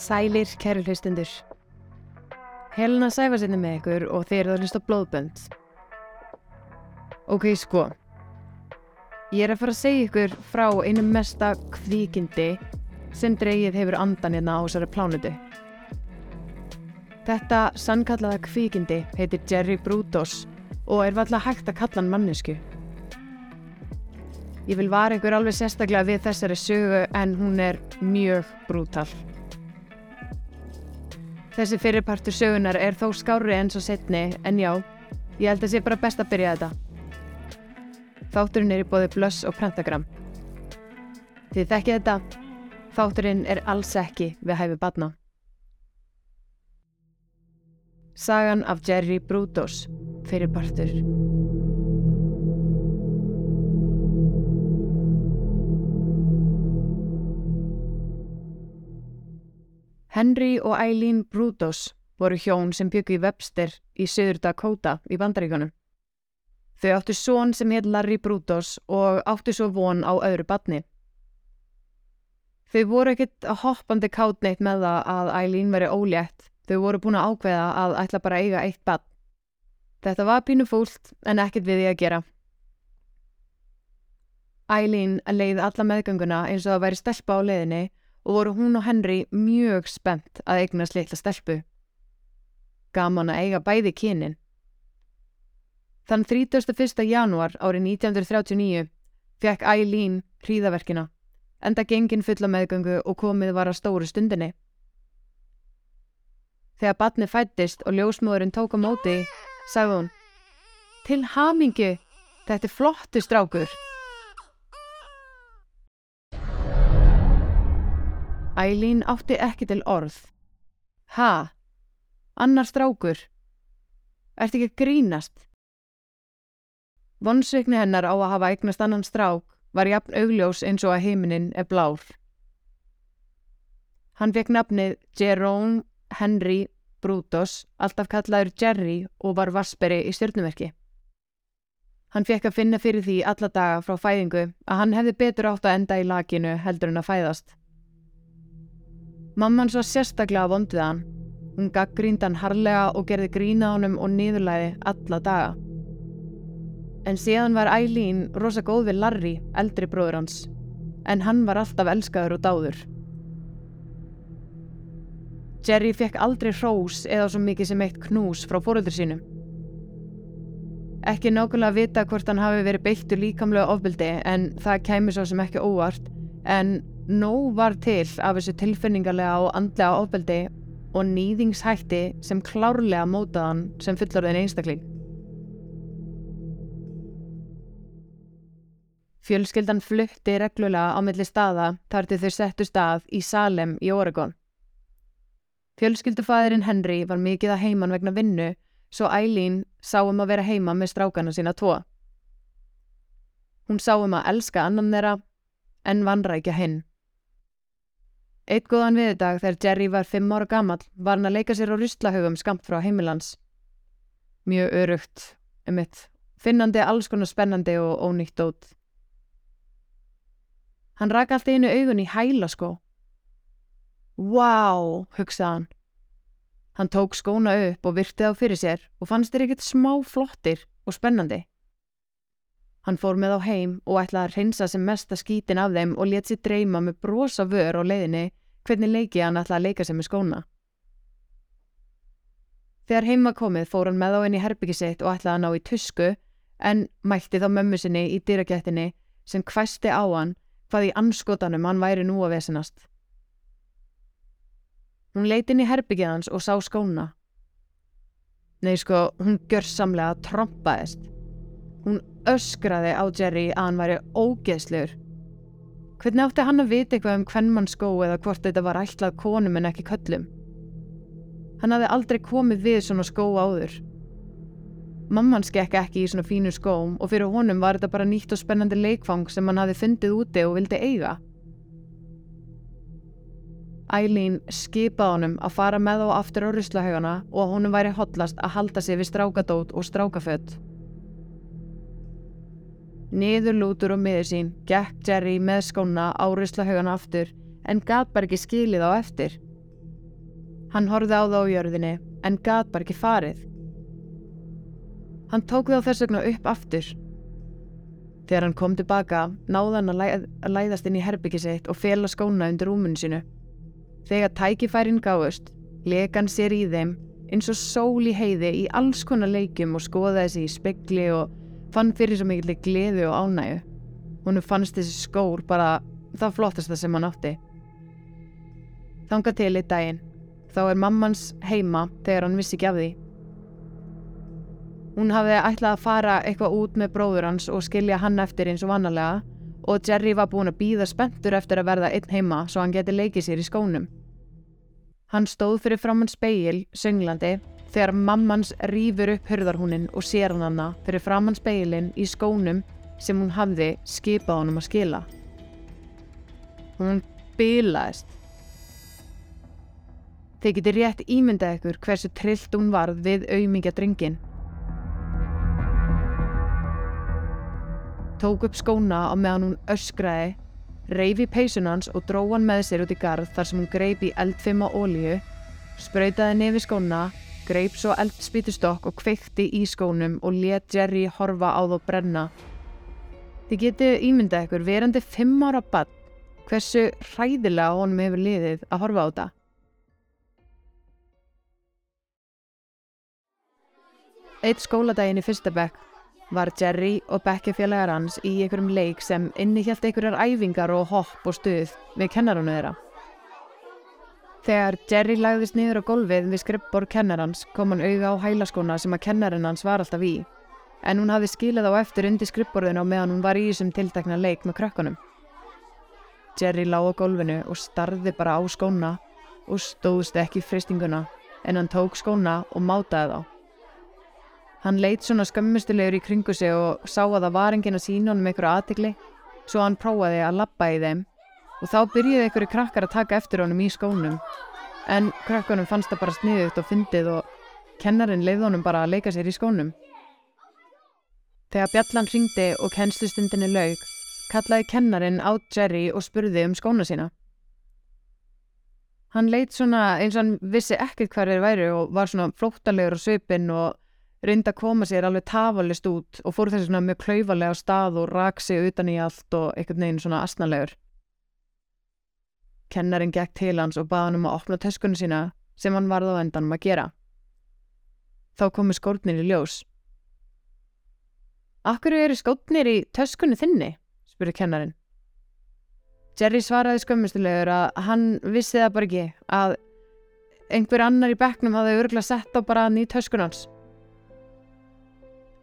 Sælir, kæru hlustundur. Helena sæfa sinni með ykkur og þeir eru að hlusta blóðbönd. Ok, sko. Ég er að fara að segja ykkur frá einu mesta kvíkindi sem dreigið hefur andan hérna á þessari plánutu. Þetta sannkallaða kvíkindi heitir Jerry Brutos og er valla hægt að kalla hann mannesku. Ég vil vara ykkur alveg sérstaklega við þessari sögu en hún er mjög brútal. Þessi fyrirpartur sögunar er þó skári eins og setni en já, ég held að sé bara best að byrja þetta. Þátturinn er í bóði blöss og prantagram. Þið þekkið þetta, þátturinn er alls ekki við hæfi badna. Sagan af Jerry Brutos, fyrirpartur. Henry og Eileen Brutos voru hjón sem byggu í Webster í Söður Dakota í bandaríkunum. Þau áttu són sem heit Larry Brutos og áttu svo von á öðru badni. Þau voru ekkit hoppandi kátneitt með það að Eileen veri ólétt. Þau voru búin að ákveða að ætla bara eiga eitt badn. Þetta var pínu fúlt en ekkit við því að gera. Eileen leiði alla meðgönguna eins og að væri stelpa á leiðinni og voru hún og Henry mjög spennt að eignast litla stelpu. Gaman að eiga bæði kynin. Þann 31. janúar árið 1939 fekk Eileen hríðaverkina, enda gengin fulla meðgöngu og komið var að stóru stundinni. Þegar batni fættist og ljósmóðurinn tók á móti, sagði hún Til hamingi, þetta er flottu strákur. Eileen átti ekki til orð. Ha? Annar strákur? Ert ekki að grínast? Vonsveikni hennar á að hafa eignast annan strák var jafn augljós eins og að heiminin er blár. Hann fekk nafnið Jerome Henry Brutos, alltaf kallaður Jerry og var vasperi í stjórnumerki. Hann fekk að finna fyrir því alla daga frá fæðingu að hann hefði betur átt að enda í lakinu heldur en að fæðast. Mamman svo sérstaklega vondið hann. Hún gaggrínda hann harlega og gerði grína honum og niðurlæði alla daga. En síðan var Eileen rosa góð við Larry, eldri bróður hans. En hann var alltaf elskaður og dáður. Jerry fekk aldrei hrós eða svo mikið sem eitt knús frá fóröldur sínum. Ekki nákvæmlega vita hvort hann hafi verið beittur líkamlega ofbildi en það kæmi svo sem ekki óvart en nóg var til af þessu tilfinningarlega og andlega ofbeldi og nýðingshætti sem klárlega mótaðan sem fullorðin einstakling. Fjölskyldan flutti reglulega á milli staða þar til þau settu stað í Salem í Oregon. Fjölskyldufæðirinn Henry var mikið að heiman vegna vinnu svo Eileen sá um að vera heima með strákana sína tvo. Hún sá um að elska annan þeirra en vanrækja hinn. Eitt góðan viðdag þegar Jerry var fimm ára gammal var hann að leika sér á russlahögum skamt frá heimilans. Mjög örugt, um mitt, finnandi alls konar spennandi og ónýtt dót. Hann raka allt einu augun í hæla sko. Vá, hugsaði hann. Hann tók skóna upp og virtið á fyrir sér og fannst þér ekkert smá flottir og spennandi. Hann fór með á heim og ætlaði að reynsa sem mesta skítin af þeim og let sér dreyma með brosa vör á leiðinni hvernig leiki hann ætlaði að leika sér með skóna. Þegar heima komið fór hann með á henni herbygisitt og ætlaði að ná í tusku en mætti þá mömmu sinni í dýrakettinni sem hvæsti á hann hvað í anskotanum hann væri nú að vesenast. Hún leiti inn í herbyggið hans og sá skóna. Nei sko, hún gjörsamlega trompaðist. Hún öskraði á Jerry að hann væri ógeðslur. Hvernig átti hann að vita eitthvað um hvern mann skó eða hvort þetta var ætlað konum en ekki köllum? Hann hafði aldrei komið við svona skó áður. Mamman skekk ekki í svona fínu skóm og fyrir honum var þetta bara nýtt og spennandi leikfang sem hann hafði fundið úti og vildi eiga. Eileen skipaði honum að fara með á aftur á ruslahaugana og að honum væri hotlast að halda sig við strákadót og strákafött. Niður lútur og miður sín gekk Jerry með skóna á ruslahaugana aftur en gat bara ekki skilið á eftir. Hann horfði á það á jörðinni en gat bara ekki farið. Hann tók það þess vegna upp aftur. Þegar hann kom tilbaka náði hann að, læð, að læðast inn í herbyggi sitt og fela skóna undir rúmun sinu. Þegar tækifærin gáðust, leka hann sér í þeim eins og sól í heiði í alls konar leikum og skoðaði sig í spekli og fann fyrir svo mikilvæg gleðu og ánægu. Húnu fannst þessi skór bara það flottasta sem hann átti. Þanga til í daginn. Þá er mammans heima þegar hann vissi ekki af því. Hún hafði ætlað að fara eitthvað út með bróður hans og skilja hann eftir eins og vannalega og Jerry var búin að býða spenntur eftir að verða einn heima svo hann geti leikið sér í skónum. Hann stóð fyrir framann speil, sönglandi, þegar mammans rýfur upp hörðarhúnin og sér hann hana fyrir framann speilin í skónum sem hún hafði skipað honum að skila. Hún bilaðist. Þeir geti rétt ímyndað ykkur hversu trillt hún varð við auðmingja dringin. Tók upp skóna á meðan hún öskraði, reyfi peysunans og dró hann með sér út í garð þar sem hún greip í eldfima ólíu, sprautaði nefi skóna, greip svo eldspítustokk og kveikti í skónum og let Jerry horfa á þó brenna. Þið geti ímyndað ykkur verandi fimm ára bann hversu hræðilega honum hefur liðið að horfa á þetta. Eitt skóladaginn í fyrsta bekk var Jerry og bekkjafélagar hans í einhverjum leik sem innihjalt einhverjar æfingar og hopp og stuð við kennaranu þeirra. Þegar Jerry lagðist niður á gólfið við skrippbor kennarans kom hann auða á hælaskóna sem að kennarinn hans var alltaf í en hún hafði skilað á eftir undir skrippborðinu á meðan hún var í þessum tiltekna leik með krökkunum. Jerry lág á gólfinu og starði bara á skóna og stóðst ekki fristinguna en hann tók skóna og mátaði þá. Hann leitt svona skömmustilegur í kringu sig og sá að það var enginn að sína honum einhverju aðtikli svo hann prófaði að lappa í þeim og þá byrjiði einhverju krakkar að taka eftir honum í skónum en krakkanum fannst það bara sniðugt og fyndið og kennarinn leiði honum bara að leika sér í skónum. Þegar bjallan ringdi og kennslustundinni laug kallaði kennarinn á Jerry og spurði um skóna sína. Hann leitt svona eins og hann vissi ekkert hvað þeir væri og var svona flóttalegur á söpinn og reyndi að koma sér alveg tafalist út og fór þessi svona mjög klauvalega stað og rak sig utan í allt og einhvern veginn svona asnalegur. Kennarin gekk til hans og baði hann um að opna töskunni sína sem hann varð á endanum að gera. Þá komu skórnir í ljós. Akkur eru skórnir í töskunni þinni? spurði kennarin. Jerry svaraði skömmustilegur að hann vissi það bara ekki að einhver annar í bekknum hafði örgulega sett á bara hann í töskunans.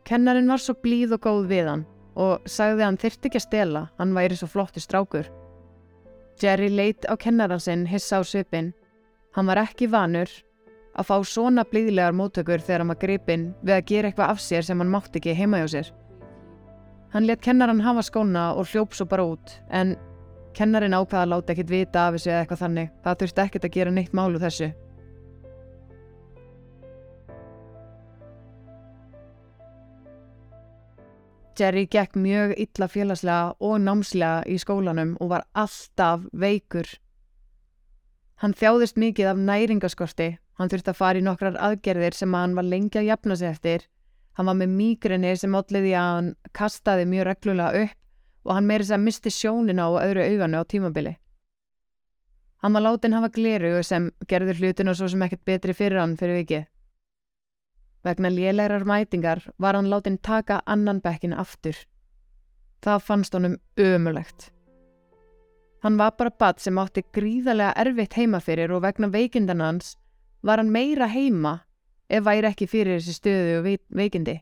Kennarin var svo blíð og góð við hann og sagði að hann þyrtti ekki að stela, hann væri svo flott í strákur. Jerry leitt á kennaran sinn hissa á svipin. Hann var ekki vanur að fá svona blíðlegar móttökur þegar hann var gripinn við að gera eitthvað af sér sem hann mátti ekki heima hjá sér. Hann let kennaran hafa skóna og hljóp svo bara út, en kennarin ákvaða að láta ekkert vita af þessu eða eitthvað þannig. Það þurfti ekkert að gera neitt málu þessu. Jerry gekk mjög illa félagslega og námslega í skólanum og var alltaf veikur. Hann þjáðist mikið af næringaskorti, hann þurfti að fara í nokkrar aðgerðir sem hann var lengi að jafna sig eftir. Hann var með mýgrinni sem alliði að hann kastaði mjög reglulega upp og hann meiri þess að misti sjónina á öðru auganu á tímabili. Hann var látin hafa gleru sem gerður hlutinu svo sem ekkert betri fyrir hann fyrir vikið. Vegna lélærar mætingar var hann látin taka annan bekkin aftur. Það fannst honum ömulegt. Hann var bara badd sem átti gríðarlega erfitt heima fyrir og vegna veikindan hans var hann meira heima ef væri ekki fyrir þessi stöðu og veikindi.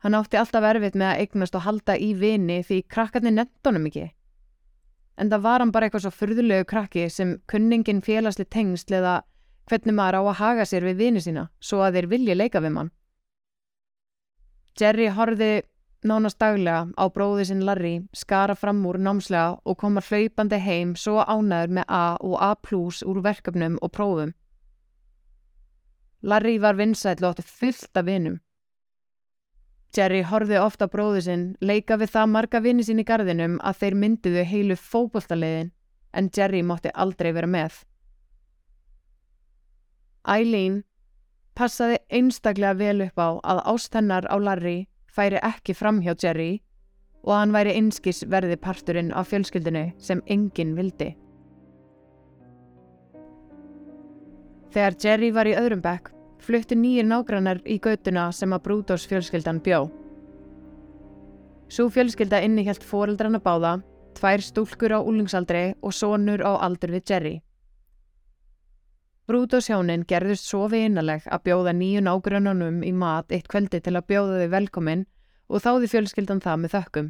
Hann átti alltaf erfitt með að eignast og halda í vini því krakkarnir nettónum ekki. En það var hann bara eitthvað svo fyrðulegu krakki sem kunningin félagsli tengsl eða hvernig maður á að haga sér við vini sína svo að þeir vilja leika við mann. Jerry horfi nánast daglega á bróði sinn Larry skara fram úr námslega og koma hlaupandi heim svo ánæður með A og A plus úr verkefnum og prófum. Larry var vinsætl og átti fullt af vinum. Jerry horfi ofta bróði sinn leika við það marga vini sín í gardinum að þeir myndiðu heilu fókbóltalegin en Jerry mátti aldrei vera með. Eileen passaði einstaklega vel upp á að ástennar á Larry færi ekki fram hjá Jerry og hann væri einskis verði parturinn af fjölskyldinu sem enginn vildi. Þegar Jerry var í öðrum bekk, fluttu nýjir nágrannar í göttuna sem að Brúdós fjölskyldan bjó. Svo fjölskylda innihjalt foreldrana báða, tvær stúlkur á úlingsaldri og sonur á aldur við Jerry. Brúdós hjónin gerðust svo vinaleg að bjóða nýju nágrannunum í mat eitt kvöldi til að bjóða þau velkomin og þáði fjölskyldan það með þökkum.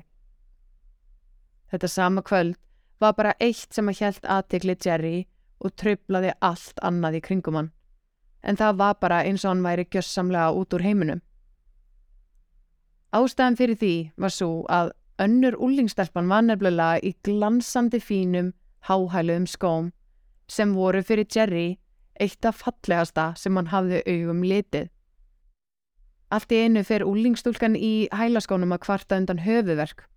Þetta sama kvöld var bara eitt sem að hjælt aðtikli Jerry og tröflaði allt annað í kringum hann. En það var bara eins og hann væri gjössamlega út úr heiminum. Ástæðan fyrir því var svo að önnur úlingstelpan var nefnilega í glansandi fínum, háhæluðum skóm sem voru fyrir Jerry eitt af fallegasta sem hann hafði augum litið. Allt í einu fer úlingstúlkan í hælaskónum að kvarta undan höfuverk.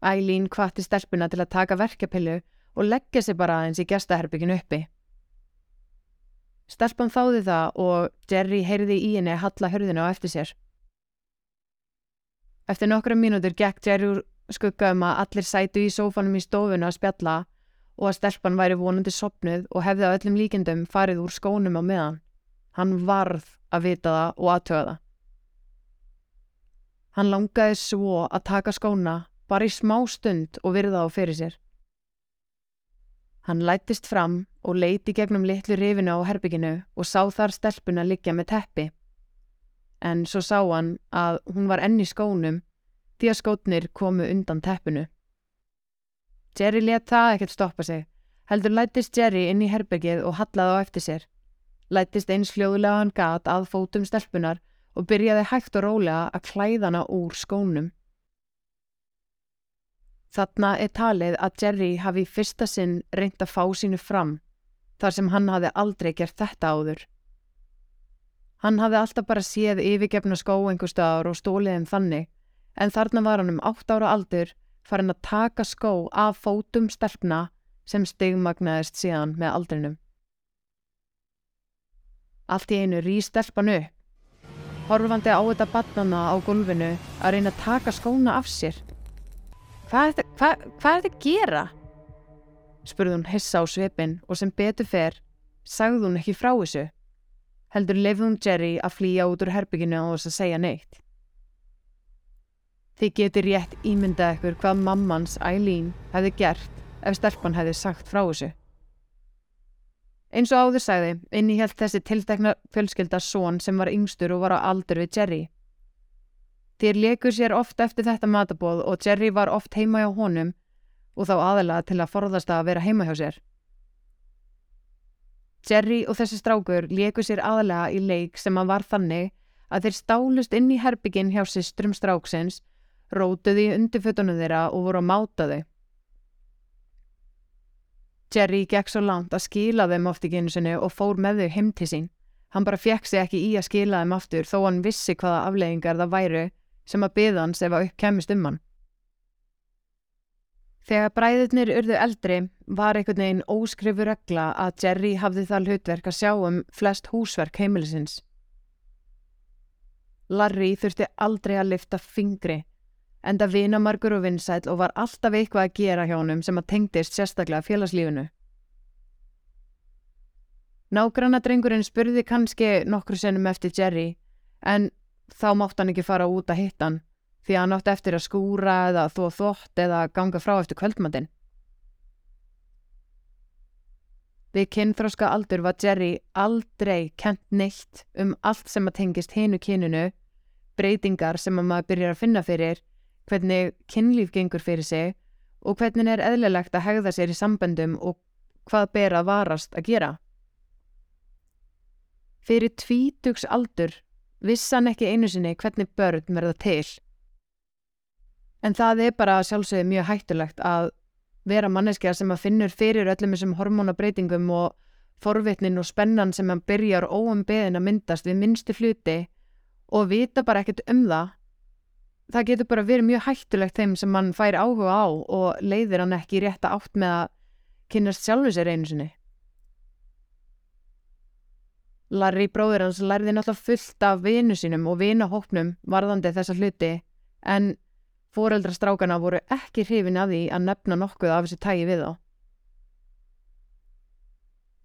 Ælín kvatti stelpuna til að taka verkepillu og leggja sig bara aðeins í gestaherbygginu uppi. Stelpan þáði það og Jerry heyrði í henni að halla hörðinu á eftir sér. Eftir nokkra mínútur gekk Jerry úr skugga um að allir sætu í sófanum í stofunu að spjalla og að stelpan væri vonandi sopnuð og hefði á öllum líkendum farið úr skónum á meðan. Hann varð að vita það og aðtöða það. Hann langaði svo að taka skóna bara í smá stund og virða á fyrir sér. Hann lættist fram og leiti gegnum litlu rifinu á herbygginu og sá þar stelpuna liggja með teppi. En svo sá hann að hún var enni skónum því að skótnir komu undan teppinu. Jerry let það ekkert stoppa sig. Heldur lættist Jerry inn í herbyggið og hallaði á eftir sér lættist eins hljóðlega hann gat að fótum stelpunar og byrjaði hægt og rólega að klæðana úr skónum. Þarna er talið að Jerry hafi fyrsta sinn reynd að fá sínu fram þar sem hann hafi aldrei gert þetta áður. Hann hafi alltaf bara séð yfirgefna skó einhver staðar og stóliðum þannig en þarna var hann um 8 ára aldur farin að taka skó af fótum stelpna sem stigmagnaðist síðan með aldrinum. Allt í einu rýst stelpan upp, horfandi á þetta badnana á gulvinu að reyna að taka skóna af sér. Hvað er þetta, hvað, hvað er þetta að gera? spurði hún hissa á svipin og sem betur fer, sagði hún ekki frá þessu. Heldur lefði hún Jerry að flýja út úr herbygginu og þess að segja neitt. Þið getur rétt ímyndað ekkur hvað mammans Eileen hefði gert ef stelpan hefði sagt frá þessu. Eins og áður sagði, innihjalt þessi tiltekna fjölskylda són sem var yngstur og var á aldur við Jerry. Þér leikur sér oft eftir þetta matabóð og Jerry var oft heima hjá honum og þá aðalega til að forðast að vera heima hjá sér. Jerry og þessi strákur leikur sér aðalega í leik sem að var þannig að þeir stálust inn í herbyggin hjá systrum stráksins, rótuði undirfötunum þeirra og voru að máta þau. Jerry gekk svo langt að skila þeim oft í genusinu og fór með þau heim til sín. Hann bara fekk sig ekki í að skila þeim aftur þó hann vissi hvaða afleggingar það væru sem að byða hans ef að upp kemist um hann. Þegar bræðurnir urðu eldri var einhvern veginn óskrifu regla að Jerry hafði það hlutverk að sjá um flest húsverk heimilisins. Larry þurfti aldrei að lifta fingri enda vinamargur og vinsæl og var alltaf eitthvað að gera hjá honum sem að tengdist sérstaklega félagslífinu. Nágrannadrengurinn spurði kannski nokkru sennum eftir Jerry en þá mátt hann ekki fara út að hitta hann því að hann átti eftir að skúra eða þó þótt eða ganga frá eftir kvöldmatinn. Við kynþróska aldur var Jerry aldrei kent neitt um allt sem að tengist hinu kyninu, breytingar sem að maður byrjar að finna fyrir hvernig kynlíf gengur fyrir sig og hvernig er eðlilegt að hegða sér í samböndum og hvað ber að varast að gera. Fyrir tvítugs aldur vissan ekki einu sinni hvernig börn verða til. En það er bara sjálfsögði mjög hættulegt að vera manneskja sem að finnur fyrir öllum þessum hormonabreitingum og forvitnin og spennan sem hann byrjar óum beðin að myndast við minnstu hluti og vita bara ekkert um það það getur bara verið mjög hættulegt þeim sem mann fær áhuga á og leiðir hann ekki rétt að átt með að kynast sjálfu sér einu sinni. Larry bróður hans lærði náttúrulega fullt af vinu sínum og vinahópnum varðandi þessa hluti en foreldrastrákana voru ekki hrifin af því að nefna nokkuð af þessu tægi við þá.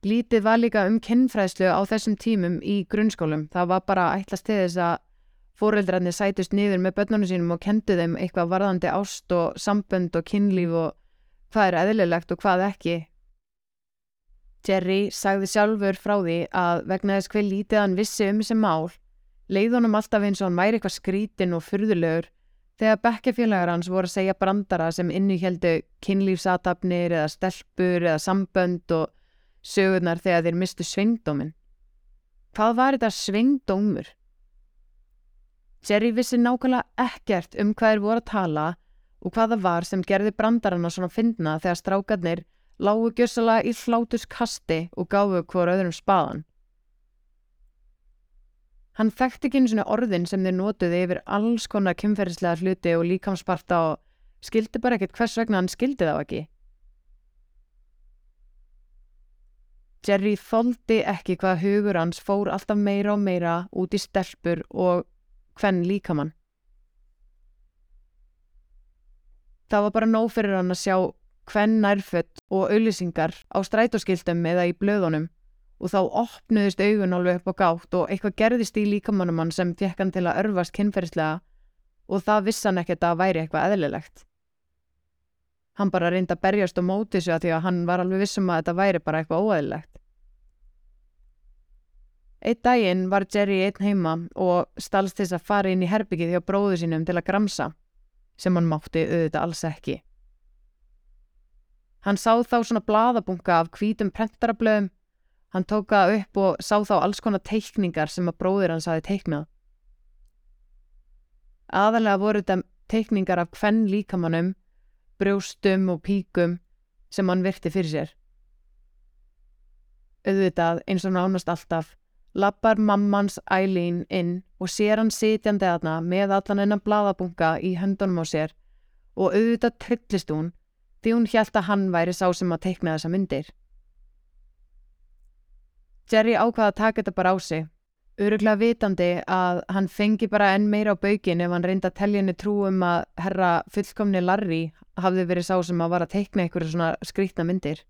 Lítið var líka um kynfræðslu á þessum tímum í grunnskólum. Það var bara ætlast til þess að fóreldrarnir sætust niður með börnunum sínum og kendu þeim eitthvað varðandi ást og sambönd og kynlíf og hvað er eðlilegt og hvað ekki. Jerry sagði sjálfur frá því að vegna þess hver lítið hann vissi um þessi mál, leið honum alltaf eins og hann væri eitthvað skrítin og furðulegur þegar bekkefélagar hans voru að segja brandara sem innuhjeldu kynlífsatafnir eða stelpur eða sambönd og sögurnar þegar þeir mistu svingdómin. Hvað var þetta svingdómur? Jerry vissi nákvæmlega ekkert um hvað þeir voru að tala og hvað það var sem gerði brandarana svona fyndna þegar strákarnir lágu gjössala í hlátuskasti og gáfu hvort öðrum spaðan. Hann þekkti ekki einu svona orðin sem þeir notuði yfir alls konar kymferðislega hluti og líkamsparta og skildi bara ekkert hvers vegna hann skildi þá ekki. Jerry þóldi ekki hvað hugur hans fór alltaf meira og meira út í stelpur og hvenn líkamann. Það var bara nóg fyrir hann að sjá hvenn nærfött og auðlýsingar á strætóskildum eða í blöðunum og þá opnuðist augun alveg upp á gátt og eitthvað gerðist í líkamannum hann sem fekk hann til að örfast kynferðislega og það viss hann ekkert að væri eitthvað eðlilegt. Hann bara reyndi að berjast og móti sig að því að hann var alveg vissum að þetta væri bara eitthvað óæðilegt. Eitt daginn var Jerry einn heima og stalst þess að fara inn í herbyggið hjá bróðu sínum til að gramsa, sem hann mátti auðvitað alls ekki. Hann sá þá svona bladabunga af hvítum prentarablöðum, hann tóka upp og sá þá alls konar teikningar sem að bróður hans hafi teiknað. Aðalega voru þetta teikningar af hvenn líkamannum, brjóstum og píkum sem hann virti fyrir sér. Auðvitað eins og nánast alltaf lappar mammans Eileen inn og sér hann sitjandi aðna með allan enn bladabunga í höndunum á sér og auðvitað trillist hún því hún hjælt að hann væri sá sem að teikna þessa myndir. Jerry ákvaða að taka þetta bara á sig, öruglega vitandi að hann fengi bara enn meira á baugin ef hann reynda að tellja henni trú um að herra fullkomni Larry hafði verið sá sem að vara að teikna einhverju svona skrítna myndir.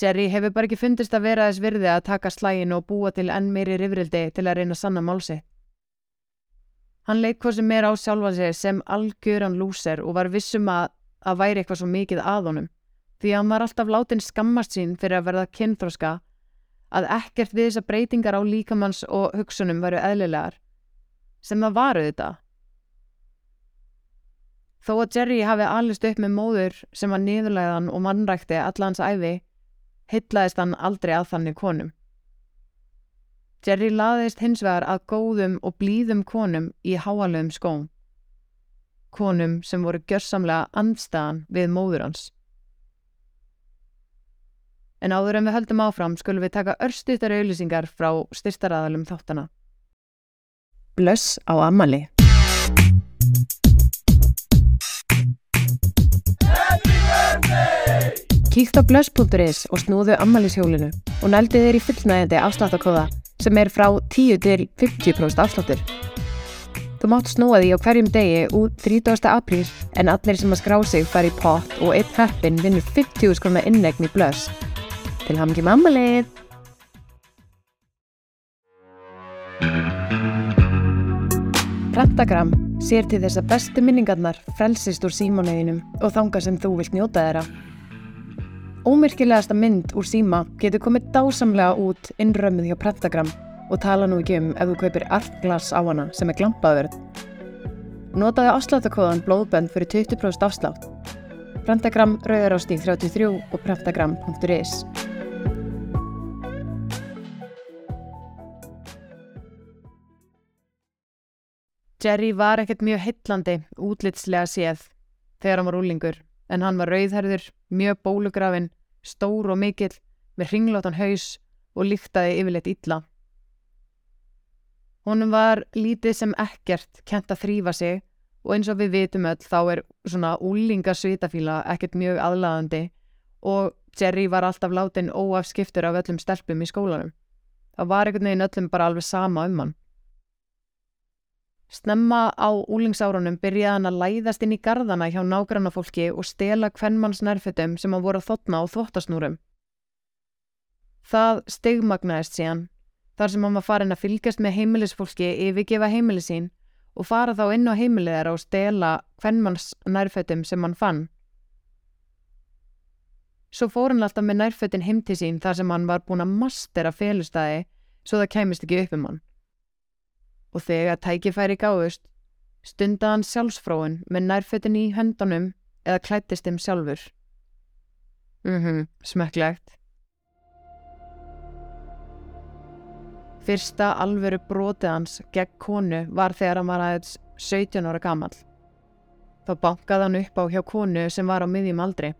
Jerry hefur bara ekki fundist að vera þess virði að taka slægin og búa til enn meiri rifrildi til að reyna sanna málsi. Hann leitt hvað sem er á sjálfa sig sem algjöran lúser og var vissum að að væri eitthvað svo mikið að honum því að hann var alltaf látin skammast sín fyrir að verða kynþróska að ekkert við þessa breytingar á líkamanns og hugsunum varu eðlilegar sem það varu þetta. Þó að Jerry hafi alist upp með móður sem var niðurlæðan og mannrækti alla hans æfi heitlaðist hann aldrei að þannig konum. Jerry laðist hins vegar að góðum og blíðum konum í háalögum skóm. Konum sem voru gjörsamlega andstaðan við móður hans. En áður en við höldum áfram skulum við taka örstuttar auðlýsingar frá styrstaraðalum þáttana. Blöss á Amali Happy birthday! Kíkt á blöss.is og snúðu ammælishjólinu og nældu þér í fullnægandi afsláttakóða sem er frá 10 til 50% afsláttur. Þú mátt snúa því á hverjum degi út 30. apríl en allir sem að skrá sig fari í pott og einn heppin vinnur 50 skrona innegn í blöss. Til hamngi mammalið! Prentagram sér til þess að bestu minningarnar frelsist úr símónuðinum og þanga sem þú vilt njóta þeirra. Ómyrkilegasta mynd úr síma getur komið dásamlega út innrömmið hjá Prentagram og tala nú ekki um ef þú kaupir artglas á hana sem er glampaðverð. Notaði afsláttakóðan blóðbönd fyrir 20% afslátt. Prentagram rauðar á stíð 33 og prentagram.is Jerry var ekkert mjög hillandi útlitslega séð þegar hann var úlingur en hann var rauðherður, mjög bólugrafin, stór og mikill, með ringlótan haus og líktaði yfirleitt illa. Honum var lítið sem ekkert kent að þrýfa sig og eins og við vitum öll þá er svona úlingasvitafíla ekkert mjög aðlaðandi og Jerry var alltaf látin óafskiptur af öllum stelpum í skólanum. Það var einhvern veginn öllum bara alveg sama um hann. Snemma á úlingsárunum byrjaði hann að læðast inn í gardana hjá nágrannafólki og stela kvennmanns nærfötum sem hann voru að þotna á þvottasnúrum. Það stegmagnaðist síðan, þar sem hann var farin að fylgjast með heimilisfólki yfirgefa heimili sín og fara þá inn á heimiliðar og stela kvennmanns nærfötum sem hann fann. Svo fór hann alltaf með nærfötin heim til sín þar sem hann var búin að mastera felustæði svo það kæmist ekki upp um hann. Og þegar tækifæri gáðust, stundaði hann sjálfsfróun með nærfötin í höndunum eða klættist þeim sjálfur. Mhm, mm smekklegt. Fyrsta alveru brotið hans gegn konu var þegar hann var aðeins 17 ára gammal. Þá bankaði hann upp á hjá konu sem var á miðjum aldri.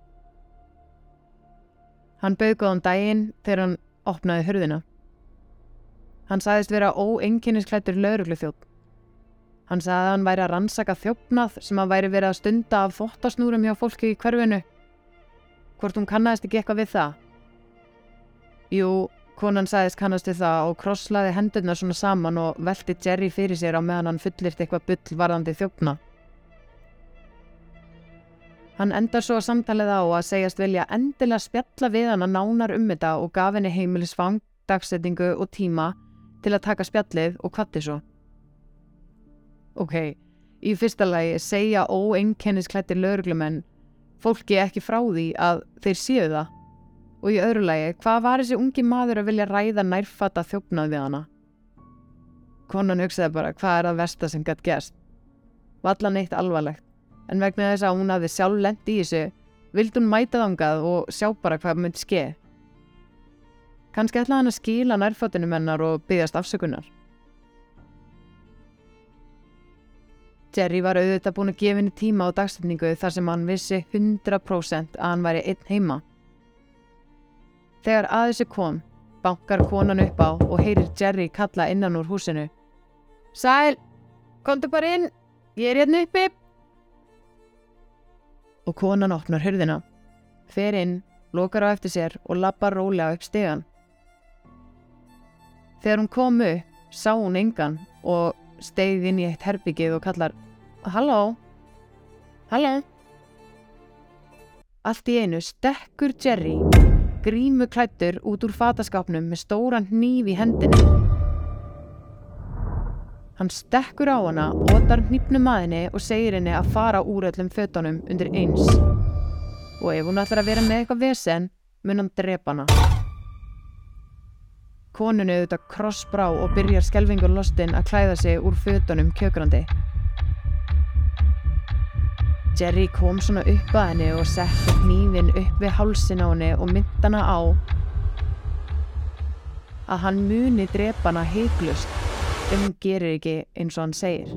Hann bauð góðan daginn þegar hann opnaði hurðina. Hann sagðist vera óenginnisklættur lauruglu þjótt. Hann sagði að hann væri að rannsaka þjófnað sem að væri verið að stunda af þóttasnúrum hjá fólki í hverfinu. Hvort hún kannast ekki eitthvað við það? Jú, konan sagðist kannast við það og krosslaði hendurna svona saman og velti Jerry fyrir sér á meðan hann fullirt eitthvað bull varðandi þjófna. Hann endar svo að samtalið á að segjast vilja endilega spjalla við hann að nánar um þetta og gaf henni heimilisfang, dagsettingu og tíma til að taka spjallið og kvatti svo. Ok, í fyrsta lagi segja óenkennisklættir lauruglumenn fólki ekki frá því að þeir séu það og í öðru lagi, hvað var þessi ungi maður að vilja ræða nærfata þjófnað við hana? Konan hugsaði bara, hvað er það versta sem gætt gerst? Vallan eitt alvarlegt en vegna þess að hún hafði sjálf lend í þessu vildi hún mæta þangað og sjá bara hvað myndi skeið. Kanski ætlaði hann að skíla nærfötunum hennar og byggjast afsökunar. Jerry var auðvitað búin að gefa henni tíma á dagstætningu þar sem hann vissi 100% að hann væri einn heima. Þegar að þessu kom, bankar konan upp á og heyrir Jerry kalla innan úr húsinu. Sæl, komdu bara inn, ég er hérna uppi og konan opnar hörðina, fer inn, lokar á eftir sér og lappar rólega upp stegan. Þegar hún kom upp, sá hún engan og stegið inn í eitt herbyggið og kallar Halló? Halló? Allt í einu stekkur Jerry, grímu klættur út úr fataskapnum með stóran hníf í hendinu. Hann stekkur á hana, otar hnípnum maðinni og segir henni að fara úr öllum fötunum undir eins. Og ef hún ætlar að vera með eitthvað vesen, mun hann drepa hana. Koninu auðvitað krossbrá og byrjar skelvingur lostinn að klæða sig úr fötunum kjökrandi. Jerry kom svona upp að henni og setti hnífin upp við hálsin á henni og mynda hana á að hann muni drepa hana heiklust ef hún gerir ekki eins og hann segir.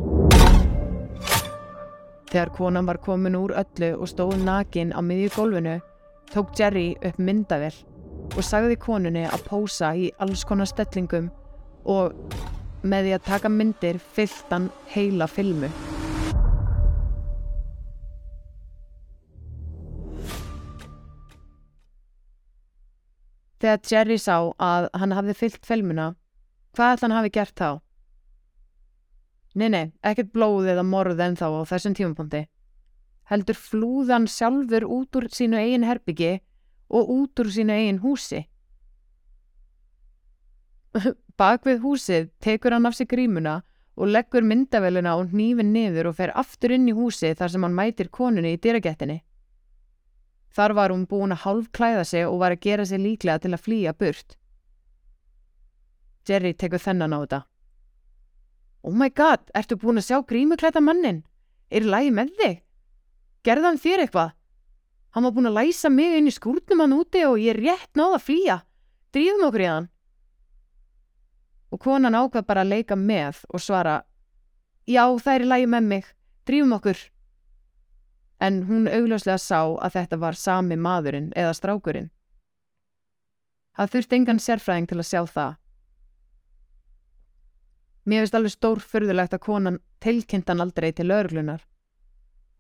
Þegar konan var komin úr öllu og stóð nakin á miðju gólfinu tók Jerry upp myndavel og sagði konunni að pósa í alls konar stellingum og með því að taka myndir fyllt hann heila filmu. Þegar Jerry sá að hann hafði fyllt filmuna, hvað ætla hann hafi gert þá? Nei, nei, ekkert blóð eða morð en þá á þessum tímapunkti. Heldur flúðan sjálfur út úr sínu eigin herbyggi og út úr sínu eigin húsi. Bak við húsið tekur hann af sig grímuna og leggur myndaveluna og hnífin niður og fer aftur inn í húsi þar sem hann mætir konunni í dyragettinni. Þar var hún búin að hálf klæða sig og var að gera sig líklega til að flýja burt. Jerry tekur þennan á þetta. Oh my god, ertu búin að sjá grímuklæta mannin? Er lægi með þig? Gerðan þér eitthvað? Hann var búin að læsa mig inn í skúrnum hann úti og ég er rétt náða að flýja. Dríðum okkur í hann. Og konan ákvað bara að leika með og svara Já, það er lægi með mig. Dríðum okkur. En hún augljóslega sá að þetta var sami maðurinn eða strákurinn. Það þurfti engan sérfræðing til að sjá það. Mér finnst alveg stór fyrðulegt að konan tilkynntan aldrei til örglunar.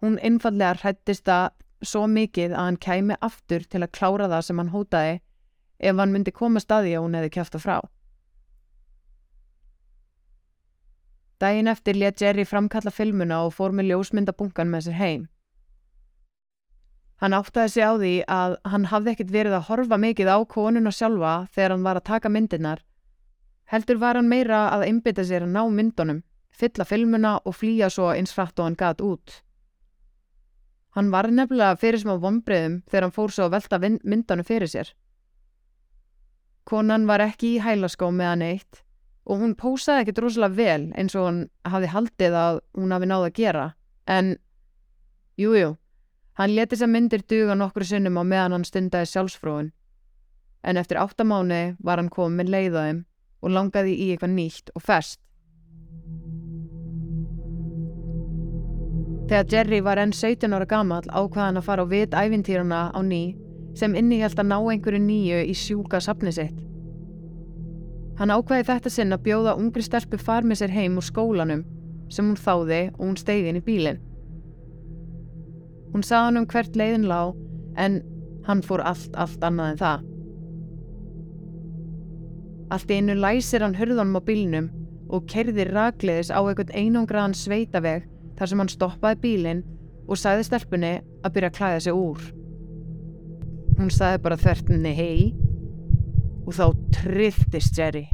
Hún einfallega hrættist það svo mikið að hann kæmi aftur til að klára það sem hann hótaði ef hann myndi koma staði og hún hefði kæftu frá. Dægin eftir let Jerry framkalla filmuna og fór með ljósmyndabunkan með sér heim. Hann áttaði sig á því að hann hafði ekkert verið að horfa mikið á konuna sjálfa þegar hann var að taka myndinar. Heldur var hann meira að einbita sér að ná myndunum, fylla filmuna og flýja svo eins frætt og hann gat út. Hann var nefnilega fyrir smá vonbreiðum þegar hann fór svo að velta myndanu fyrir sér. Konan var ekki í hælaskó með hann eitt og hún pósaði ekkert rosalega vel eins og hann hafi haldið að hún hafi náð að gera, en jújú, jú, hann leti þess að myndir duga nokkru sinnum á meðan hann stundaði sjálfsfróðun. En eftir áttamáni var hann komin leiðaðum og langaði í eitthvað nýtt og fest. Þegar Jerry var enn 17 ára gammal ákvaðan að fara á vit æfintýruna á ný sem innihjalt að ná einhverju nýju í sjúka sapni sitt. Hann ákvaði þetta sinn að bjóða ungri stelpu far með sér heim úr skólanum sem hún þáði og hún stegin í bílinn. Hún sað hann um hvert leiðin lág en hann fór allt, allt annað en það. Allt í einu læsir hann hörðunum á bílnum og kerðir ragleðis á einhvern einangraðan sveitaveg þar sem hann stoppaði bílinn og sagði stelpunni að byrja að klæða sig úr. Hún sagði bara þvertinni hei og þá trilltist Jerry.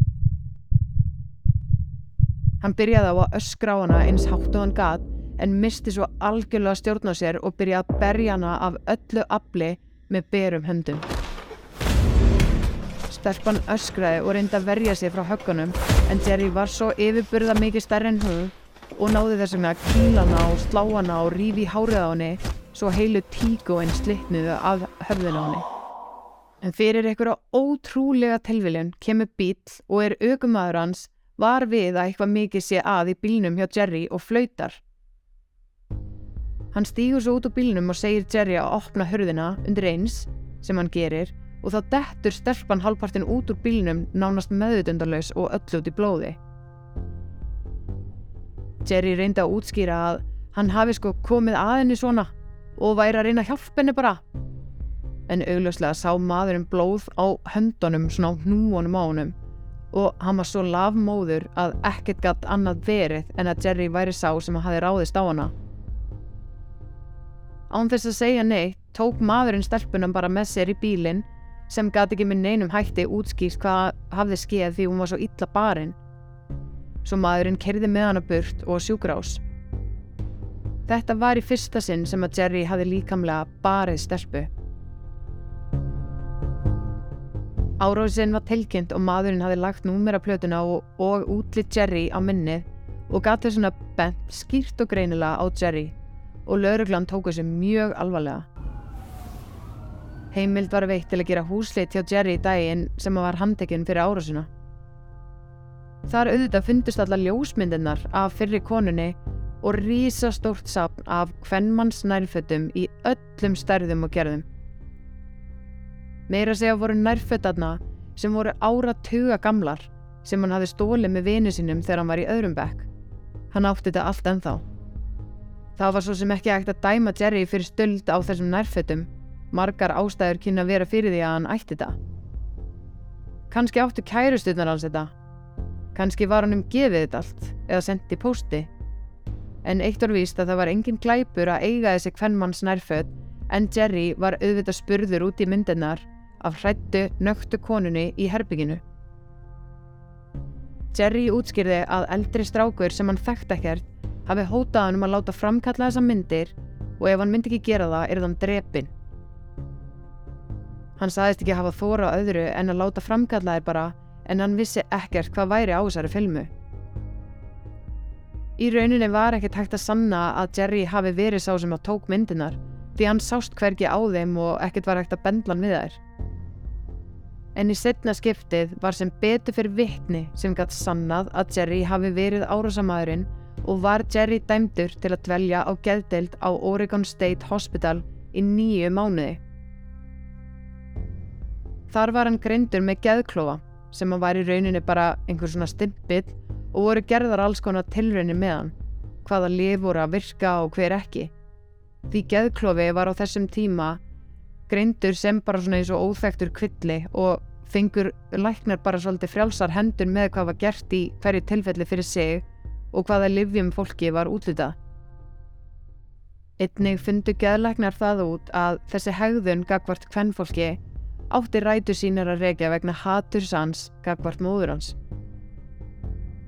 Hann byrjaði á að öskra á hana eins hátt og hann gat en misti svo algjörlega stjórn á sér og byrjaði að berja hana af öllu afli með berum höndum. Stelpan öskraði og reyndi að verja sig frá höggunum en Jerry var svo yfirburða mikið stærri en hún og náði þess að kýla hana og slá hana og rífi hárið á henni svo heilu tíkóinn slitnuðu af höfðun á henni. En fyrir einhverja ótrúlega telviljun kemur bíl og er aukumæður hans var við að eitthvað mikið sé að í bílnum hjá Jerry og flautar. Hann stýgur svo út úr bílnum og segir Jerry að opna hörðina undir eins sem hann gerir og þá dettur stelpan halvpartin út úr bílnum nánast meðutundarlaus og öll út í blóði. Jerry reyndi að útskýra að hann hafi sko komið að henni svona og væri að reyna að hjálpa henni bara. En augljóslega sá maðurinn blóð á höndunum svona á hnúunum á honum og hann var svo lafmóður að ekkert gatt annað verið en að Jerry væri sá sem hafi ráðist á hana. Án þess að segja neitt tók maðurinn stelpunum bara með sér í bílinn sem gati ekki með neinum hætti útskýrt hvað hafði skeið því hún var svo illa barinn. Svo maðurinn kerði með hana burt og sjúgrás. Þetta var í fyrsta sinn sem að Jerry hafi líkamlega barið stelpu. Áróðsinn var tilkynnt og maðurinn hafi lagt númeraplötuna og, og útlitt Jerry á minnið og gati svona bent skýrt og greinilega á Jerry og lauruglan tóku sér mjög alvarlega. Heimild var veitt til að gera húsleitt hjá Jerry í daginn sem var handekinn fyrir árásuna. Þar auðvitað fundust alla ljósmyndirnar af fyrri konunni og rísastórt sapn af hvennmanns nærfötum í öllum stærðum og gerðum. Meira segja voru nærfötarna sem voru ára tuga gamlar sem hann hafi stólið með vini sínum þegar hann var í öðrum bekk. Hann átti þetta allt ennþá. Það var svo sem ekki ekkert að dæma Jerry fyrir stöld á þessum nærfötum Margar ástæður kynna að vera fyrir því að hann ætti þetta. Kanski áttu kærustutnar hans þetta. Kanski var hann um gefið þetta allt eða sendið pósti. En eitt var víst að það var engin glæpur að eiga þessi hvernmanns nærfödd en Jerry var auðvitað spurður út í myndennar af hrættu nögtu konunni í herbygginu. Jerry útskýrði að eldri strákur sem hann þekkt ekkert hafi hótað hann um að láta framkalla þessa myndir og ef hann myndi ekki gera það er þann drepin. Hann saðist ekki hafa þóra öðru en að láta framkalla þær bara en hann vissi ekkert hvað væri á þessari filmu. Í rauninni var ekkert hægt að sanna að Jerry hafi verið sá sem að tók myndinar því hann sást hvergi á þeim og ekkert var hægt að bendlan við þær. En í setna skiptið var sem betur fyrir vittni sem gætt sannað að Jerry hafi verið árásamæðurinn og var Jerry dæmdur til að dvelja á geðdeild á Oregon State Hospital í nýju mánuði. Þar var hann greindur með geðklofa sem að var í rauninni bara einhver svona stimpill og voru gerðar alls konar tilraunir með hann, hvaða lif voru að virka og hver ekki. Því geðklofi var á þessum tíma greindur sem bara svona eins og óþægtur kvilli og fengur læknar bara svolítið frjálsar hendur með hvað var gert í hverju tilfelli fyrir sig og hvaða livjum fólki var útlitað. Einnig fundu geðlæknar það út að þessi hegðun gagvart kvennfólki átti rætu sínar að regja vegna haturs hans gagvart móður hans.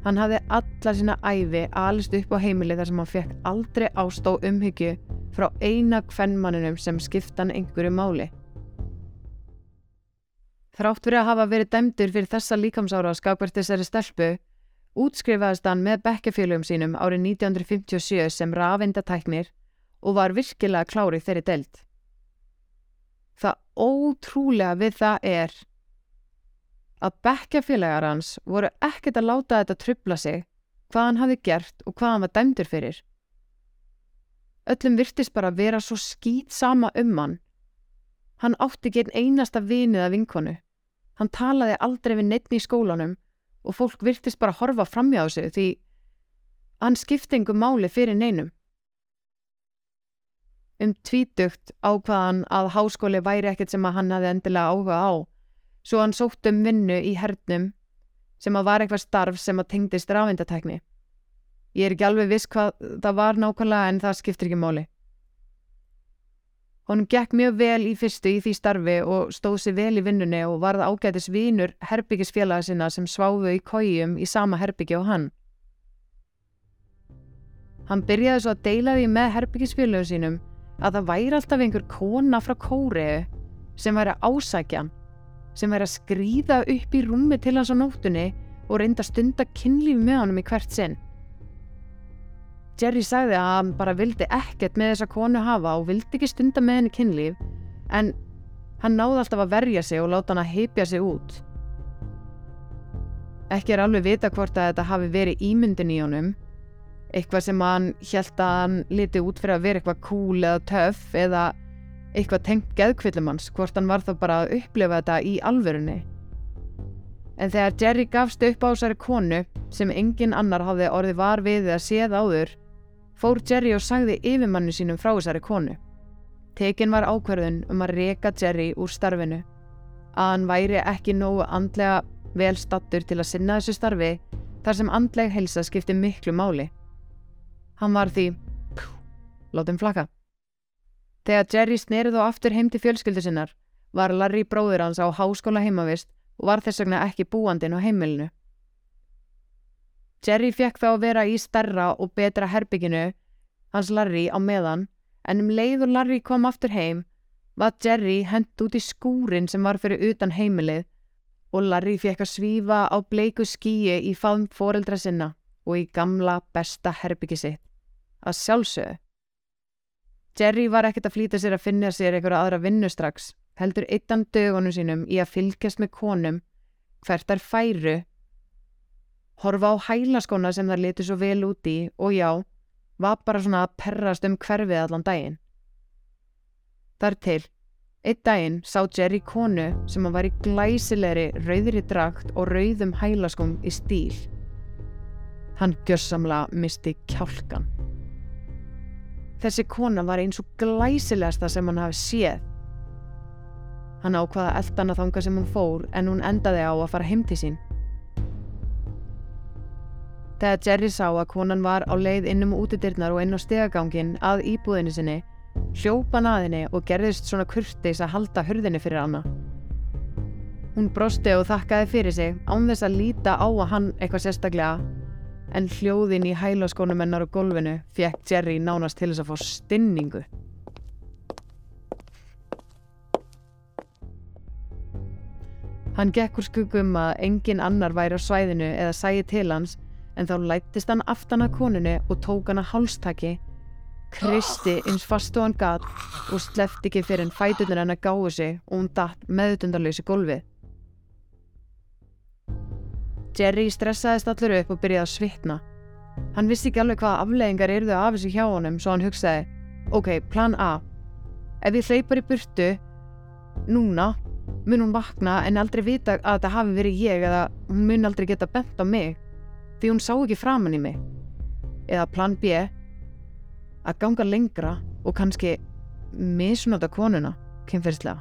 Hann hafði alla sína æfi alist upp á heimili þar sem hann fekk aldrei ást og umhyggju frá eina kvennmanninum sem skiptan einhverju máli. Þrátt fyrir að hafa verið dæmdur fyrir þessa líkamsára á skakvert þessari stelpu, útskrifaðist hann með bekkefélugum sínum árið 1957 sem rafindatæknir og var virkilega klárið þeirri delt. Ótrúlega við það er að bekkefélagar hans voru ekkert að láta þetta trubla sig hvað hann hafi gert og hvað hann var dæmdur fyrir. Öllum virtist bara að vera svo skýt sama um hann. Hann átti ekki einn einasta vinið af vinkonu. Hann talaði aldrei við neittni í skólanum og fólk virtist bara horfa framjá sig því hann skipti engum máli fyrir neinum. Um tvítugt ákvaðan að háskóli væri ekkert sem að hann hafi endilega áhuga á, svo hann sótt um vinnu í hernum sem að var eitthvað starf sem að tengdist rafindatekni. Ég er ekki alveg viss hvað það var nákvæmlega en það skiptir ekki máli. Hún gekk mjög vel í fyrstu í því starfi og stóð sér vel í vinnunni og varð ágætis vínur herbyggisfélaga sinna sem sváfu í kójum í sama herbyggi og hann. Hann byrjaði svo að deila því með herbyggisfélagum sínum að það væri alltaf einhver kona frá kóriðu sem væri ásækjan, sem væri að skrýða upp í rúmi til hans á nóttunni og reynda stunda kynlíf með honum í hvert sinn. Jerry sagði að hann bara vildi ekkert með þessa konu hafa og vildi ekki stunda með henni kynlíf en hann náði alltaf að verja sig og láta hann að heipja sig út. Ekki er alveg vita hvort að þetta hafi verið ímyndin í honum, eitthvað sem hann held að hann liti út fyrir að vera eitthvað cool eða töff eða eitthvað tengt geðkvillum hans, hvort hann var þá bara að upplifa þetta í alverunni. En þegar Jerry gafst upp á þessari konu sem engin annar hafði orði var við eða séð áður, fór Jerry og sagði yfirmannu sínum frá þessari konu. Tekin var ákverðun um að reka Jerry úr starfinu, að hann væri ekki nógu andlega vel stattur til að sinna þessu starfi þar sem andleg helsa skipti miklu máli. Hann var því, pjú, látum flaka. Þegar Jerry snerið á aftur heim til fjölskyldu sinnar, var Larry bróður hans á háskóla heimavist og var þess vegna ekki búandin á heimilinu. Jerry fekk þá að vera í starra og betra herbygginu hans Larry á meðan en um leið og Larry kom aftur heim var Jerry hend út í skúrin sem var fyrir utan heimilið og Larry fekk að svífa á bleiku skíi í faðum foreldra sinna og í gamla besta herbyggi sitt. Að sjálfsögðu. Jerry var ekkert að flýta sér að finna sér einhverja aðra vinnu strax, heldur eittan dögunum sínum í að fylgjast með konum hvert þær færu horfa á hælaskona sem það leti svo vel út í og já, var bara svona að perrast um hverfið allan daginn. Þar til, einn daginn sá Jerry konu sem var í glæsilegri rauðri drakt og rauðum hælaskum í stíl. Hann gjörsamla misti kjálkan. Þessi kona var eins og glæsilegasta sem hann hafi séð. Hann ákvaða eldan að þanga sem hún fór en hún endaði á að fara heim til sín. Þegar Jerry sá að konan var á leið innum útidirnar og inn á stegagangin að íbúðinu sinni, hljópan að henni og gerðist svona kurtis að halda hörðinni fyrir hana. Hún brosti og þakkaði fyrir sig án þess að líta á að hann eitthvað sérstaklega, en hljóðin í hælaskónum hennar og golfinu fekk Jerry nánast til þess að fá stinningu. Hann gekk úr skuggum að engin annar væri á svæðinu eða sæi til hans en þá lættist hann aftan að konunni og tók hann að hálstaki, kristi eins fast og hann gat og slefti ekki fyrir en fætunir hann að gáðu sig og hún datt meðutundarlösi gólfið. Jerry stressaðist allur upp og byrjaði að svitna. Hann vissi ekki alveg hvaða afleggingar eruðu af þessu hjá honum svo hann hugsaði, ok, plan A. Ef ég hleypar í burtu, núna, mun hún vakna en aldrei vita að þetta hafi verið ég eða hún mun aldrei geta bent á mig því hún sá ekki framann í mig. Eða plan B, að ganga lengra og kannski misnota konuna, kynferðslega.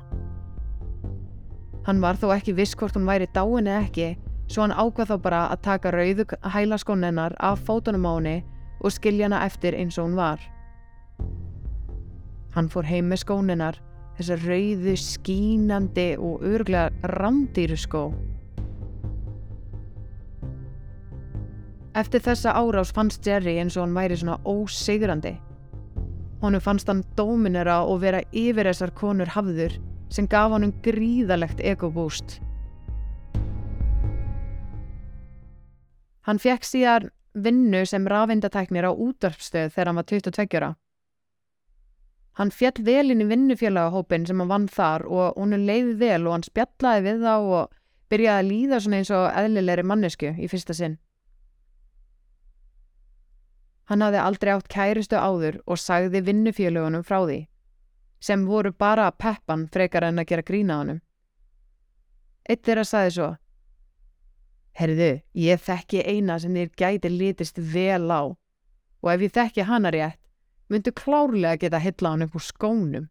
Hann var þó ekki viss hvort hún væri dáin eða ekki, svo hann ákvað þá bara að taka rauðu hælaskónennar af fótunum á henni og skilja hana eftir eins og hún var. Hann fór heim með skónennar, þessar rauðu, skínandi og örglega randýru skó. Eftir þessa árás fannst Jerry eins og hann væri svona ósigrandi. Honum fannst hann dóminera og vera yfir þessar konur hafður sem gaf honum gríðalegt egobúst. Hann fekk síðan vinnu sem rafindatæknir á útvarpstöð þegar hann var 22 ára. Hann fjall vel inn í vinnufélagahópin sem hann vann þar og hún leiði vel og hann spjallaði við þá og byrjaði að líða svona eins og eðlilegri mannesku í fyrsta sinn. Hann hafði aldrei átt kæristu áður og sagði vinnufélagunum frá því, sem voru bara peppan frekar en að gera grína honum. Eitt þeirra sagði svo, Herðu, ég þekki eina sem þér gæti litist vel á og ef ég þekki hana rétt, myndu klárlega geta hilla hann upp úr skónum.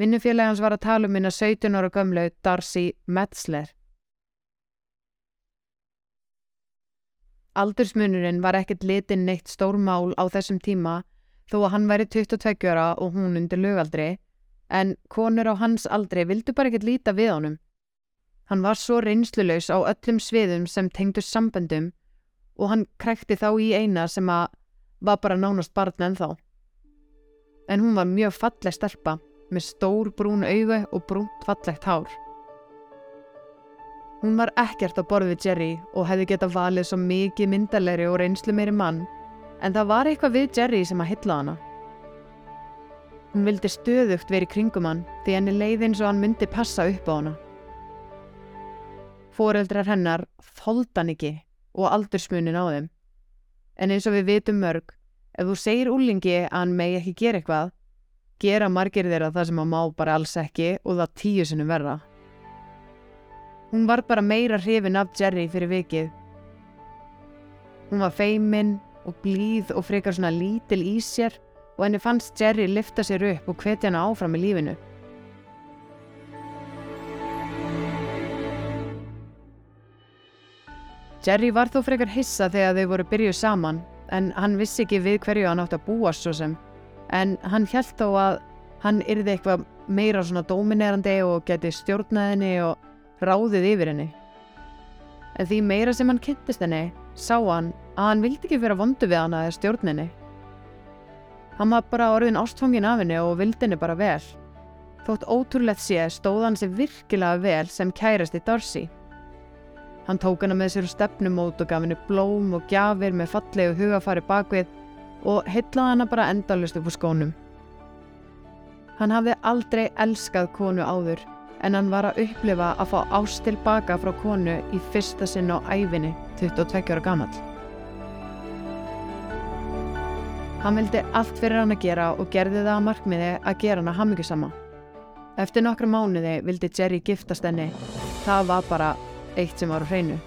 Vinnufélagans var að tala um minna 17 ára gömlau Darcy Metzler. Aldursmunurinn var ekkert litin neitt stór mál á þessum tíma þó að hann væri 22 ára og hún undir lögaldri en konur á hans aldri vildu bara ekkert líta við honum. Hann var svo reynslulegs á öllum sviðum sem tengdu samböndum og hann krekti þá í eina sem að var bara nánast barn en þá. En hún var mjög falleg stelpa með stór brún augu og brúnt fallegt hár. Hún var ekkert á borð við Jerry og hefði getað valið svo mikið myndalegri og reynslu meiri mann en það var eitthvað við Jerry sem að hylla hana. Hún vildi stöðugt verið kringum hann því henni leið eins og hann myndi passa upp á hana. Fóreldrar hennar þóldan ekki og aldursmunin á þeim. En eins og við vitum mörg, ef þú segir úlingi að hann megi ekki gera eitthvað, gera margir þeirra það sem hann má bara alls ekki og það tíu sinum verða. Hún var bara meira hrifin af Jerry fyrir vikið. Hún var feiminn og blíð og frekar svona lítil í sér og henni fannst Jerry lifta sér upp og hvetja hana áfram í lífinu. Jerry var þó frekar hissa þegar þau voru byrjuð saman en hann vissi ekki við hverju hann átt að búa svo sem en hann held þó að hann yrði eitthvað meira svona dominerandi og geti stjórnaðinni og ráðið yfir henni. En því meira sem hann kynntist henni sá hann að hann vildi ekki vera vondu við hann að stjórninni. Hann var bara orðin ástfangin af henni og vildi henni bara vel. Þótt ótrúlegt sé stóð hann sér virkilega vel sem kærasti Darcy. Hann tók hana með sér stefnumót og gaf henni blóm og gjafir með fallegu hugafari bakvið og heitlaði hana bara endalust upp úr skónum. Hann hafði aldrei elskað konu áður en hann var að upplifa að fá ást tilbaka frá konu í fyrsta sinn á æfinni 22 ára gammal. Hann vildi allt fyrir hann að gera og gerði það að markmiði að gera hann að hamingjusama. Eftir nokkra mánuði vildi Jerry giftast henni. Það var bara eitt sem var á hreinu.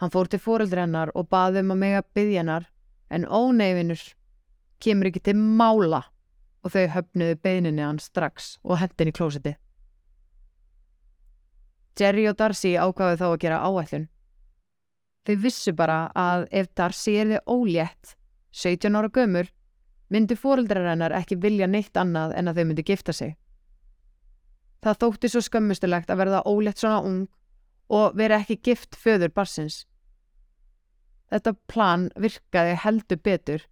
Hann fór til fóreldri hennar og baði um að mega byggja hennar en óneifinur kemur ekki til mála og þau höfnuðu beininni hann strax og hendin í klósiti. Jerry og Darcy ákvaðu þá að gera áætlun. Þau vissu bara að ef Darcy er þið ólétt, 17 ára gömur, myndi fóreldrar hennar ekki vilja neitt annað en að þau myndi gifta sig. Það þótti svo skömmustulegt að verða ólétt svona ung og vera ekki gift föður barsins. Þetta plan virkaði heldur betur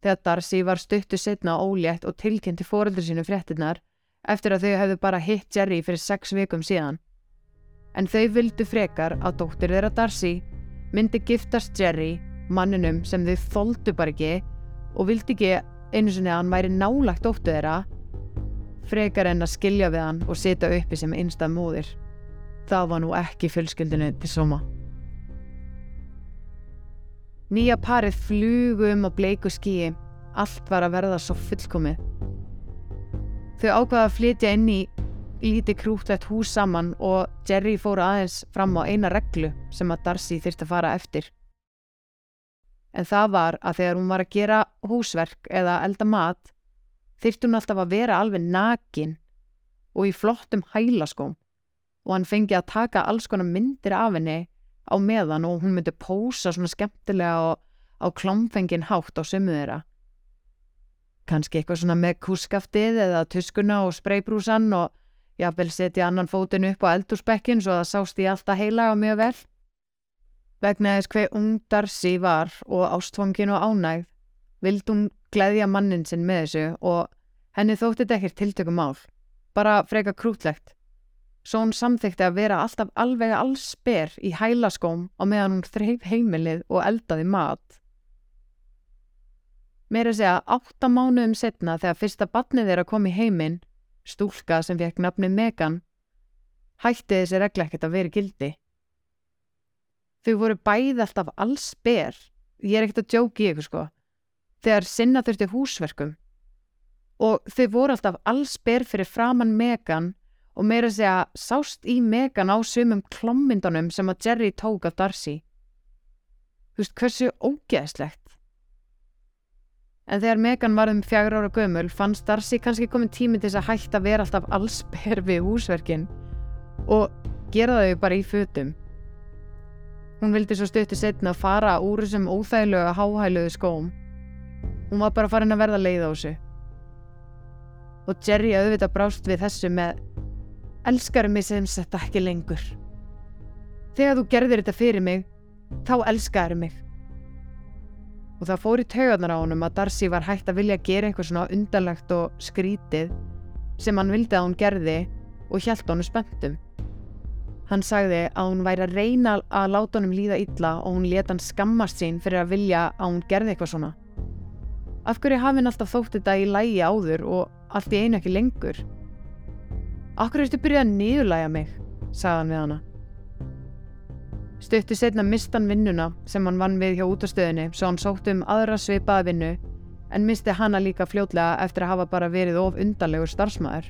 þegar Darcy var stuttu setna ólétt og tilkynnti fóreldur sínu fréttinnar eftir að þau hefðu bara hitt Jerry fyrir sex vikum síðan. En þau vildu frekar að dóttir þeirra Darcy myndi giftast Jerry, manninum sem þau þóldu bara ekki og vildi ekki einu sinni að hann væri nálagt óttu þeirra frekar en að skilja við hann og sita uppi sem einstað móðir. Það var nú ekki fjölskyldinu til soma. Nýja parið flugu um á bleiku skíi. Allt var að verða svo fullkomið. Þau ákvaða að flytja inn í líti krútlegt hús saman og Jerry fór aðeins fram á eina reglu sem að Darcy þurfti að fara eftir. En það var að þegar hún var að gera húsverk eða elda mat þyrfti hún alltaf að vera alveg nakin og í flottum hælaskóm og hann fengi að taka alls konar myndir af henni á meðan og hún myndi pósa svona skemmtilega og á klámfengin hátt á sömu þeirra. Kanski eitthvað svona með kúskaftið eða tuskuna og spreybrúsan og jáfnvel setja annan fótinn upp á eldurspekkin svo það sást í alltaf heila og mjög vel. Vegna þess hver ung Darcy var og ástfangin og ánægð vild hún gleðja mannin sinn með þessu og henni þótti þetta ekkert tiltökum mál, bara freka krútlegt. Svo hún samþykti að vera alltaf alveg allsber í hælaskóm á meðan hún þreif heimilið og eldaði mat. Meira segja, átta mánuðum setna þegar fyrsta batnið þeirra kom í heiminn, stúlka sem fekk nafni Megan, hætti þessi regla ekkert að vera gildi. Þau voru bæði alltaf allsber, ég er ekkert að djóki ykkur sko, þegar sinna þurfti húsverkum. Og þau voru alltaf allsber fyrir framann Megan og meira segja sást í Megan á sumum klommindunum sem að Jerry tók af Darcy. Þú veist hversu ógeðslegt. En þegar Megan var um fjagur ára gömul fannst Darcy kannski komin tími til þess að hætta að vera alltaf allsper við húsverkin og gera þau bara í fötum. Hún vildi svo stötti setna að fara úr þessum óþægilegu háhæluðu skóm. Hún var bara farin að verða leið á þessu. Og Jerry auðvitað brást við þessu með Elskarum mig sem þetta ekki lengur. Þegar þú gerðir þetta fyrir mig, þá elskarum mig og það fór í taugarnar á honum að Darcy var hægt að vilja gera eitthvað svona undanlegt og skrítið sem hann vildi að hún gerði og hjælt honum spenntum. Hann sagði að hún væri að reyna að láta honum líða illa og hún leta hann skammast sín fyrir að vilja að hún gerði eitthvað svona. Af hverju hafi hann alltaf þótt þetta í lægi áður og allt í einu ekki lengur? Akkur ertu byrjað að niðurlæga mig, sagði hann við hana. Stutti setna mistan vinnuna sem hann vann við hjá útastöðinni svo hann sótti um aðra svipaða vinnu en misti hana líka fljótlega eftir að hafa bara verið of undarlegur starfsmæður.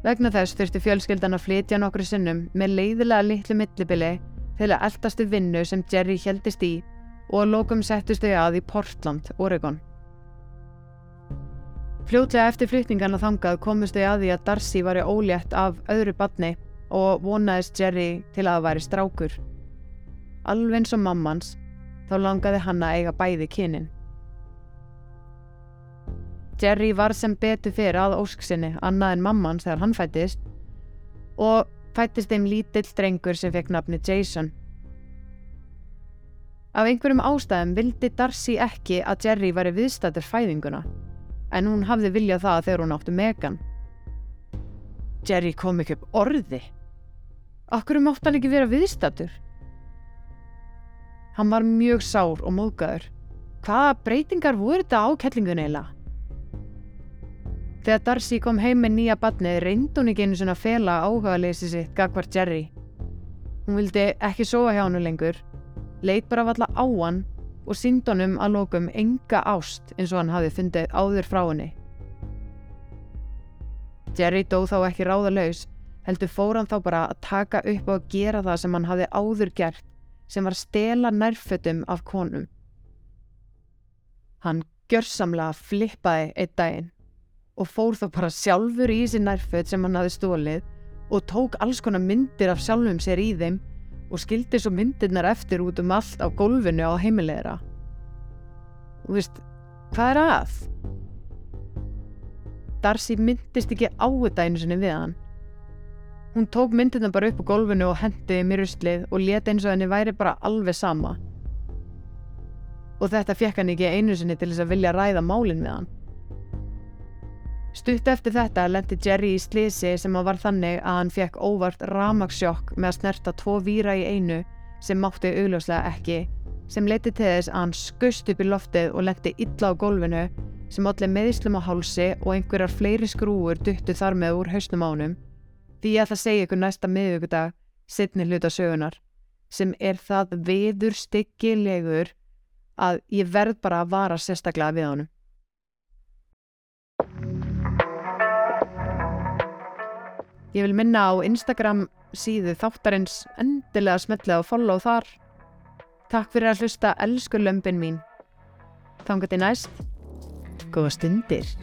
Vegna þess þurfti fjölskyldan að flytja nokkru sinnum með leiðilega litlu millibili til að eldastu vinnu sem Jerry heldist í og að lókum settust þau að í Portland, Oregon. Fljótlega eftir flytningarna þangað komust þau að því að Darcy var í ólétt af öðru badni og vonaðist Jerry til að það væri strákur. Alveg eins og mammans, þá langaði hann að eiga bæði kynin. Jerry var sem betur fyrir að ósksinni annað en mammans þegar hann fættist og fættist þeim lítill drengur sem fekk nafni Jason. Af einhverjum ástæðum vildi Darcy ekki að Jerry væri viðstættur fæðinguna en hún hafði viljað það þegar hún áttu Megan. Jerry kom ekki upp orði Akkur mátt hann ekki vera viðstatur? Hann var mjög sár og móðgæður. Hvaða breytingar voru þetta á kellingun eiginlega? Þegar Darcy kom heim með nýja badnið reyndi hún ekki einu svona fela áhuga leysi sitt gagvart Jerry. Hún vildi ekki sofa hjá hann lengur, leit bara valla á hann og sínd honum að lókum enga ást eins og hann hafi fundið áður frá henni. Jerry dó þá ekki ráðalaus heldur fór hann þá bara að taka upp og gera það sem hann hafði áður gert sem var stela nærfötum af konum. Hann gjörsamlega flippaði einn daginn og fór þá bara sjálfur í þessi nærföt sem hann hafði stólið og tók alls konar myndir af sjálfum sér í þeim og skildi svo myndirnar eftir út um allt á gólfinu á heimilegra. Og þú veist, hvað er að? Darcy myndist ekki á þetta einu sinni við hann Hún tók myndina bara upp á gólfinu og hendiði mér uslið og leti eins og henni væri bara alveg sama. Og þetta fekk hann ekki einu sinni til þess að vilja ræða málinn við hann. Stutt eftir þetta lendi Jerry í slisi sem var þannig að hann fekk óvart ramagsjokk með að snerta tvo víra í einu sem mátti augljóslega ekki, sem leti til þess að hann skust upp í loftið og lendi illa á gólfinu sem allir meðislum á hálsi og einhverjar fleiri skrúur duttu þar með úr hausnum ánum Því að segja ykkur næsta miðugudag sittni hluta sögunar sem er það veður styggilegur að ég verð bara að vara sérstaklega við honum. Ég vil minna á Instagram síðu þáttarins endilega smetlega og follow þar Takk fyrir að hlusta elsku lömpin mín. Þangat í næst. Góða stundir.